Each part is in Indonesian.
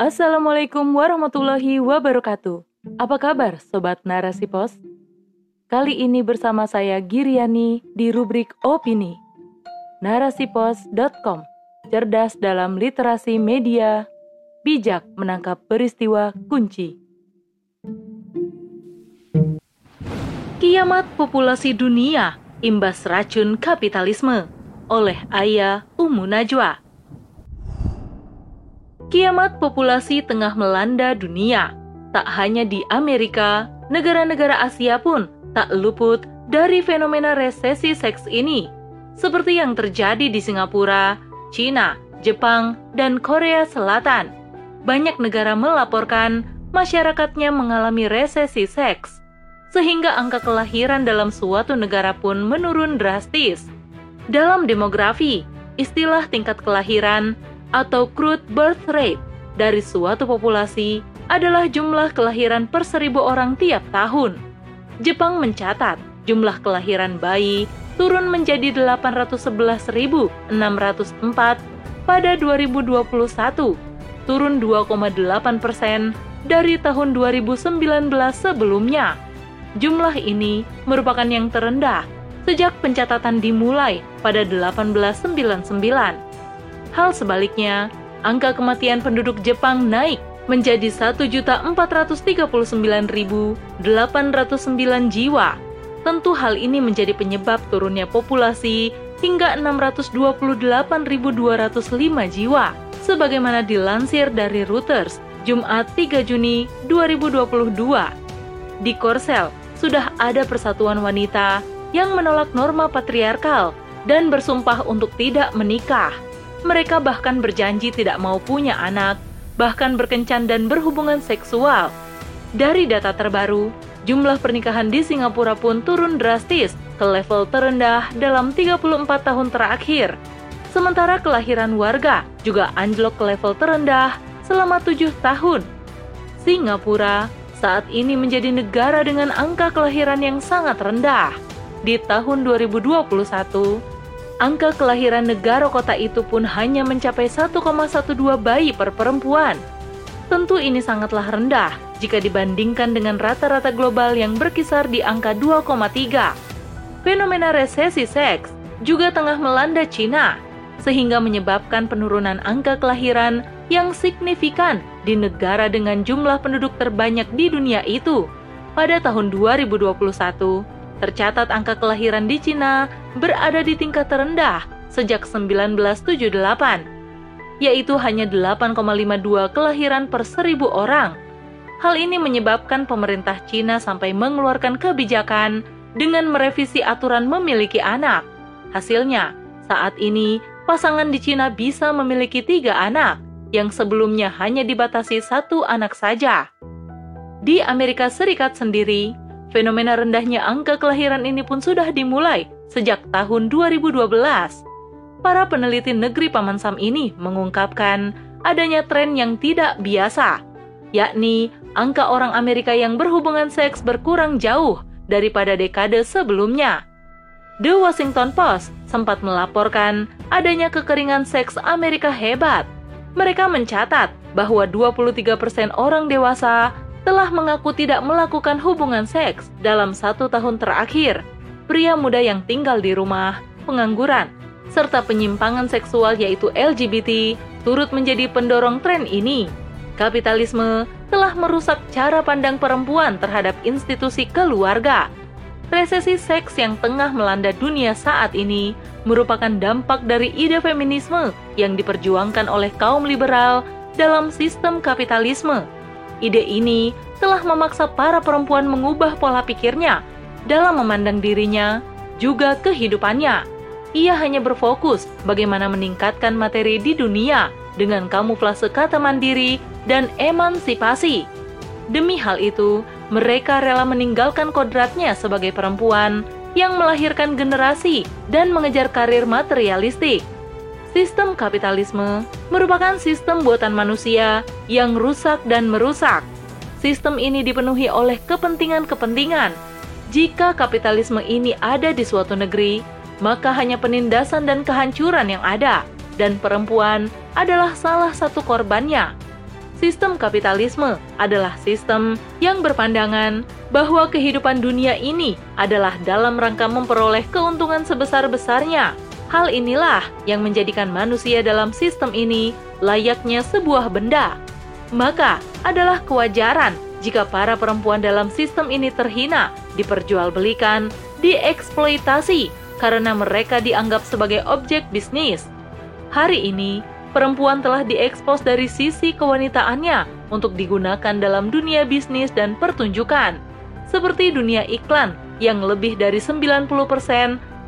Assalamualaikum warahmatullahi wabarakatuh. Apa kabar Sobat Narasi Pos? Kali ini bersama saya Giriani di rubrik Opini. Narasipos.com Cerdas dalam literasi media, bijak menangkap peristiwa kunci. Kiamat populasi dunia, imbas racun kapitalisme oleh Ayah Umu Najwa. Kiamat populasi tengah melanda dunia. Tak hanya di Amerika, negara-negara Asia pun tak luput dari fenomena resesi seks ini. Seperti yang terjadi di Singapura, China, Jepang, dan Korea Selatan. Banyak negara melaporkan masyarakatnya mengalami resesi seks, sehingga angka kelahiran dalam suatu negara pun menurun drastis. Dalam demografi, istilah tingkat kelahiran atau crude birth rate dari suatu populasi adalah jumlah kelahiran per seribu orang tiap tahun. Jepang mencatat jumlah kelahiran bayi turun menjadi 811.604 pada 2021, turun 2,8 persen dari tahun 2019 sebelumnya. Jumlah ini merupakan yang terendah sejak pencatatan dimulai pada 1899. Hal sebaliknya, angka kematian penduduk Jepang naik menjadi 1.439.809 jiwa. Tentu hal ini menjadi penyebab turunnya populasi hingga 628.205 jiwa, sebagaimana dilansir dari Reuters Jumat 3 Juni 2022. Di Korsel, sudah ada persatuan wanita yang menolak norma patriarkal dan bersumpah untuk tidak menikah. Mereka bahkan berjanji tidak mau punya anak, bahkan berkencan dan berhubungan seksual. Dari data terbaru, jumlah pernikahan di Singapura pun turun drastis ke level terendah dalam 34 tahun terakhir. Sementara kelahiran warga juga anjlok ke level terendah selama tujuh tahun. Singapura saat ini menjadi negara dengan angka kelahiran yang sangat rendah. Di tahun 2021, angka kelahiran negara kota itu pun hanya mencapai 1,12 bayi per perempuan. Tentu ini sangatlah rendah jika dibandingkan dengan rata-rata global yang berkisar di angka 2,3. Fenomena resesi seks juga tengah melanda Cina, sehingga menyebabkan penurunan angka kelahiran yang signifikan di negara dengan jumlah penduduk terbanyak di dunia itu. Pada tahun 2021, tercatat angka kelahiran di Cina berada di tingkat terendah sejak 1978, yaitu hanya 8,52 kelahiran per seribu orang. Hal ini menyebabkan pemerintah Cina sampai mengeluarkan kebijakan dengan merevisi aturan memiliki anak. Hasilnya, saat ini pasangan di Cina bisa memiliki tiga anak, yang sebelumnya hanya dibatasi satu anak saja. Di Amerika Serikat sendiri, Fenomena rendahnya angka kelahiran ini pun sudah dimulai sejak tahun 2012. Para peneliti negeri Paman Sam ini mengungkapkan adanya tren yang tidak biasa, yakni angka orang Amerika yang berhubungan seks berkurang jauh daripada dekade sebelumnya. The Washington Post sempat melaporkan adanya kekeringan seks Amerika hebat. Mereka mencatat bahwa 23% orang dewasa telah mengaku tidak melakukan hubungan seks dalam satu tahun terakhir. Pria muda yang tinggal di rumah, pengangguran, serta penyimpangan seksual yaitu LGBT turut menjadi pendorong tren ini. Kapitalisme telah merusak cara pandang perempuan terhadap institusi keluarga. Resesi seks yang tengah melanda dunia saat ini merupakan dampak dari ide feminisme yang diperjuangkan oleh kaum liberal dalam sistem kapitalisme Ide ini telah memaksa para perempuan mengubah pola pikirnya dalam memandang dirinya juga kehidupannya. Ia hanya berfokus bagaimana meningkatkan materi di dunia dengan kamuflase kata mandiri dan emansipasi. Demi hal itu, mereka rela meninggalkan kodratnya sebagai perempuan yang melahirkan generasi dan mengejar karir materialistik. Sistem kapitalisme merupakan sistem buatan manusia yang rusak dan merusak. Sistem ini dipenuhi oleh kepentingan-kepentingan. Jika kapitalisme ini ada di suatu negeri, maka hanya penindasan dan kehancuran yang ada, dan perempuan adalah salah satu korbannya. Sistem kapitalisme adalah sistem yang berpandangan bahwa kehidupan dunia ini adalah dalam rangka memperoleh keuntungan sebesar-besarnya. Hal inilah yang menjadikan manusia dalam sistem ini layaknya sebuah benda. Maka, adalah kewajaran jika para perempuan dalam sistem ini terhina, diperjualbelikan, dieksploitasi karena mereka dianggap sebagai objek bisnis. Hari ini, perempuan telah diekspos dari sisi kewanitaannya untuk digunakan dalam dunia bisnis dan pertunjukan. Seperti dunia iklan yang lebih dari 90%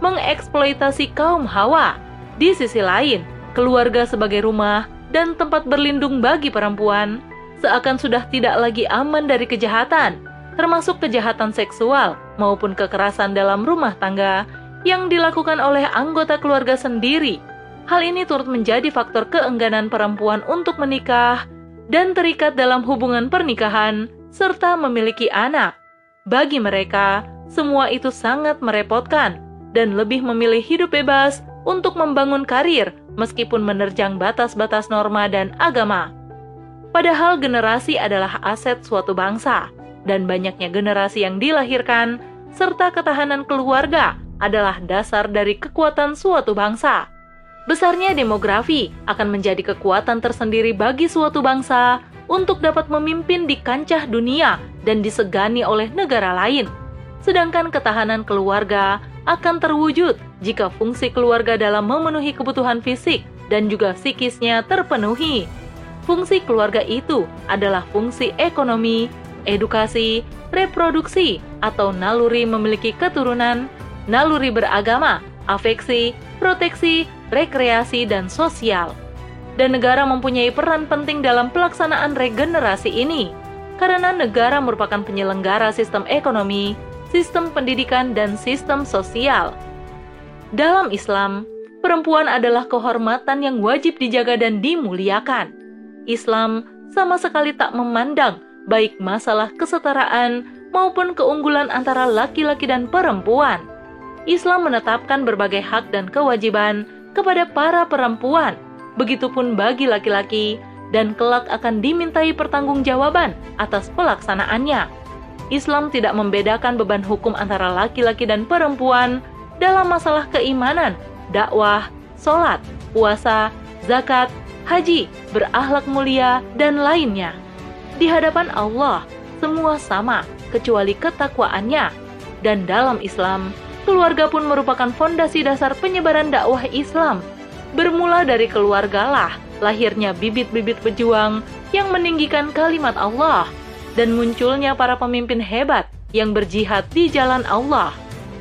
mengeksploitasi kaum hawa. Di sisi lain, keluarga sebagai rumah dan tempat berlindung bagi perempuan seakan sudah tidak lagi aman dari kejahatan, termasuk kejahatan seksual maupun kekerasan dalam rumah tangga yang dilakukan oleh anggota keluarga sendiri Hal ini turut menjadi faktor keengganan perempuan untuk menikah dan terikat dalam hubungan pernikahan serta memiliki anak. Bagi mereka, semua itu sangat merepotkan dan lebih memilih hidup bebas untuk membangun karir meskipun menerjang batas-batas norma dan agama. Padahal generasi adalah aset suatu bangsa, dan banyaknya generasi yang dilahirkan serta ketahanan keluarga adalah dasar dari kekuatan suatu bangsa. Besarnya demografi akan menjadi kekuatan tersendiri bagi suatu bangsa untuk dapat memimpin di kancah dunia dan disegani oleh negara lain. Sedangkan ketahanan keluarga akan terwujud jika fungsi keluarga dalam memenuhi kebutuhan fisik dan juga psikisnya terpenuhi. Fungsi keluarga itu adalah fungsi ekonomi, edukasi, reproduksi, atau naluri memiliki keturunan, naluri beragama, afeksi, proteksi, rekreasi, dan sosial. Dan negara mempunyai peran penting dalam pelaksanaan regenerasi ini, karena negara merupakan penyelenggara sistem ekonomi, sistem pendidikan, dan sistem sosial. Dalam Islam, perempuan adalah kehormatan yang wajib dijaga dan dimuliakan. Islam sama sekali tak memandang baik masalah kesetaraan maupun keunggulan antara laki-laki dan perempuan. Islam menetapkan berbagai hak dan kewajiban kepada para perempuan, begitupun bagi laki-laki, dan kelak akan dimintai pertanggungjawaban atas pelaksanaannya. Islam tidak membedakan beban hukum antara laki-laki dan perempuan dalam masalah keimanan, dakwah, sholat, puasa, zakat, haji, berakhlak mulia, dan lainnya. Di hadapan Allah, semua sama kecuali ketakwaannya. Dan dalam Islam, keluarga pun merupakan fondasi dasar penyebaran dakwah Islam. Bermula dari keluargalah lahirnya bibit-bibit pejuang yang meninggikan kalimat Allah dan munculnya para pemimpin hebat yang berjihad di jalan Allah.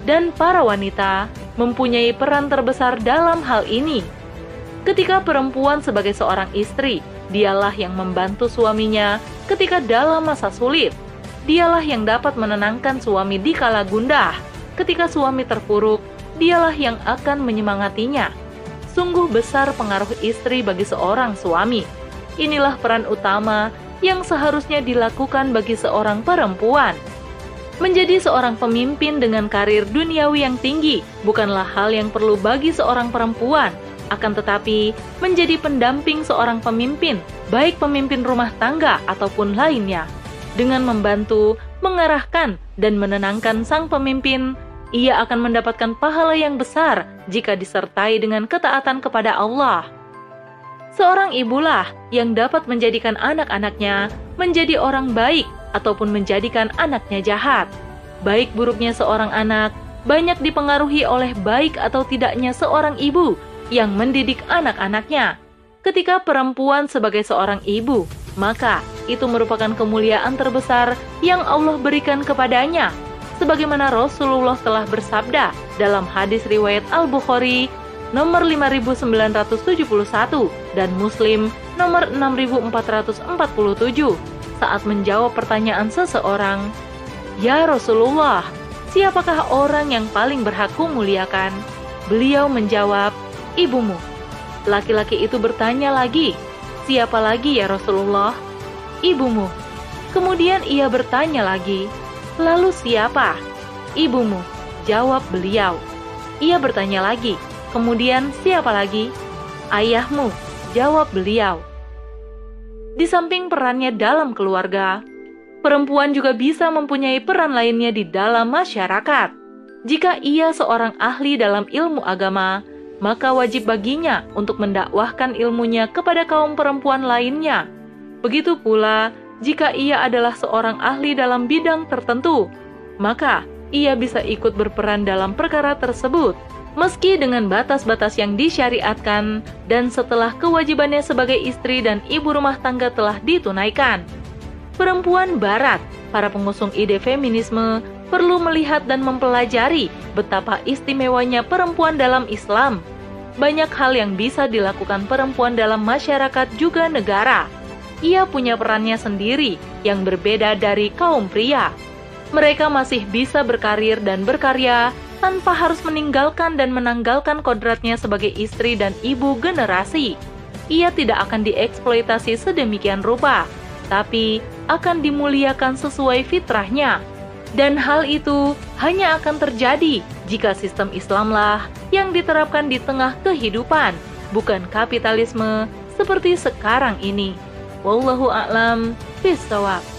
Dan para wanita mempunyai peran terbesar dalam hal ini. Ketika perempuan sebagai seorang istri, dialah yang membantu suaminya ketika dalam masa sulit. Dialah yang dapat menenangkan suami di kala gundah ketika suami terpuruk, dialah yang akan menyemangatinya. Sungguh besar pengaruh istri bagi seorang suami. Inilah peran utama yang seharusnya dilakukan bagi seorang perempuan. Menjadi seorang pemimpin dengan karir duniawi yang tinggi bukanlah hal yang perlu bagi seorang perempuan, akan tetapi menjadi pendamping seorang pemimpin, baik pemimpin rumah tangga ataupun lainnya, dengan membantu, mengarahkan, dan menenangkan sang pemimpin ia akan mendapatkan pahala yang besar jika disertai dengan ketaatan kepada Allah. Seorang ibulah yang dapat menjadikan anak-anaknya menjadi orang baik ataupun menjadikan anaknya jahat. Baik buruknya seorang anak banyak dipengaruhi oleh baik atau tidaknya seorang ibu yang mendidik anak-anaknya. Ketika perempuan sebagai seorang ibu, maka itu merupakan kemuliaan terbesar yang Allah berikan kepadanya sebagaimana Rasulullah telah bersabda dalam hadis riwayat Al-Bukhari nomor 5971 dan Muslim nomor 6447 saat menjawab pertanyaan seseorang, "Ya Rasulullah, siapakah orang yang paling berhak muliakan?" Beliau menjawab, "Ibumu." Laki-laki itu bertanya lagi, "Siapa lagi ya Rasulullah?" "Ibumu." Kemudian ia bertanya lagi, Lalu siapa? Ibumu, jawab beliau. Ia bertanya lagi, kemudian siapa lagi? Ayahmu, jawab beliau. di samping perannya dalam keluarga. Perempuan juga bisa mempunyai peran lainnya di dalam masyarakat. Jika ia seorang ahli dalam ilmu agama, maka wajib baginya untuk mendakwahkan ilmunya kepada kaum perempuan lainnya. Begitu pula, jika ia adalah seorang ahli dalam bidang tertentu, maka ia bisa ikut berperan dalam perkara tersebut, meski dengan batas-batas yang disyariatkan dan setelah kewajibannya sebagai istri dan ibu rumah tangga telah ditunaikan. Perempuan Barat, para pengusung ide feminisme, perlu melihat dan mempelajari betapa istimewanya perempuan dalam Islam. Banyak hal yang bisa dilakukan perempuan dalam masyarakat juga negara. Ia punya perannya sendiri yang berbeda dari kaum pria. Mereka masih bisa berkarir dan berkarya tanpa harus meninggalkan dan menanggalkan kodratnya sebagai istri dan ibu generasi. Ia tidak akan dieksploitasi sedemikian rupa, tapi akan dimuliakan sesuai fitrahnya dan hal itu hanya akan terjadi jika sistem Islamlah yang diterapkan di tengah kehidupan, bukan kapitalisme seperti sekarang ini. Wallahu a'lam bishawab.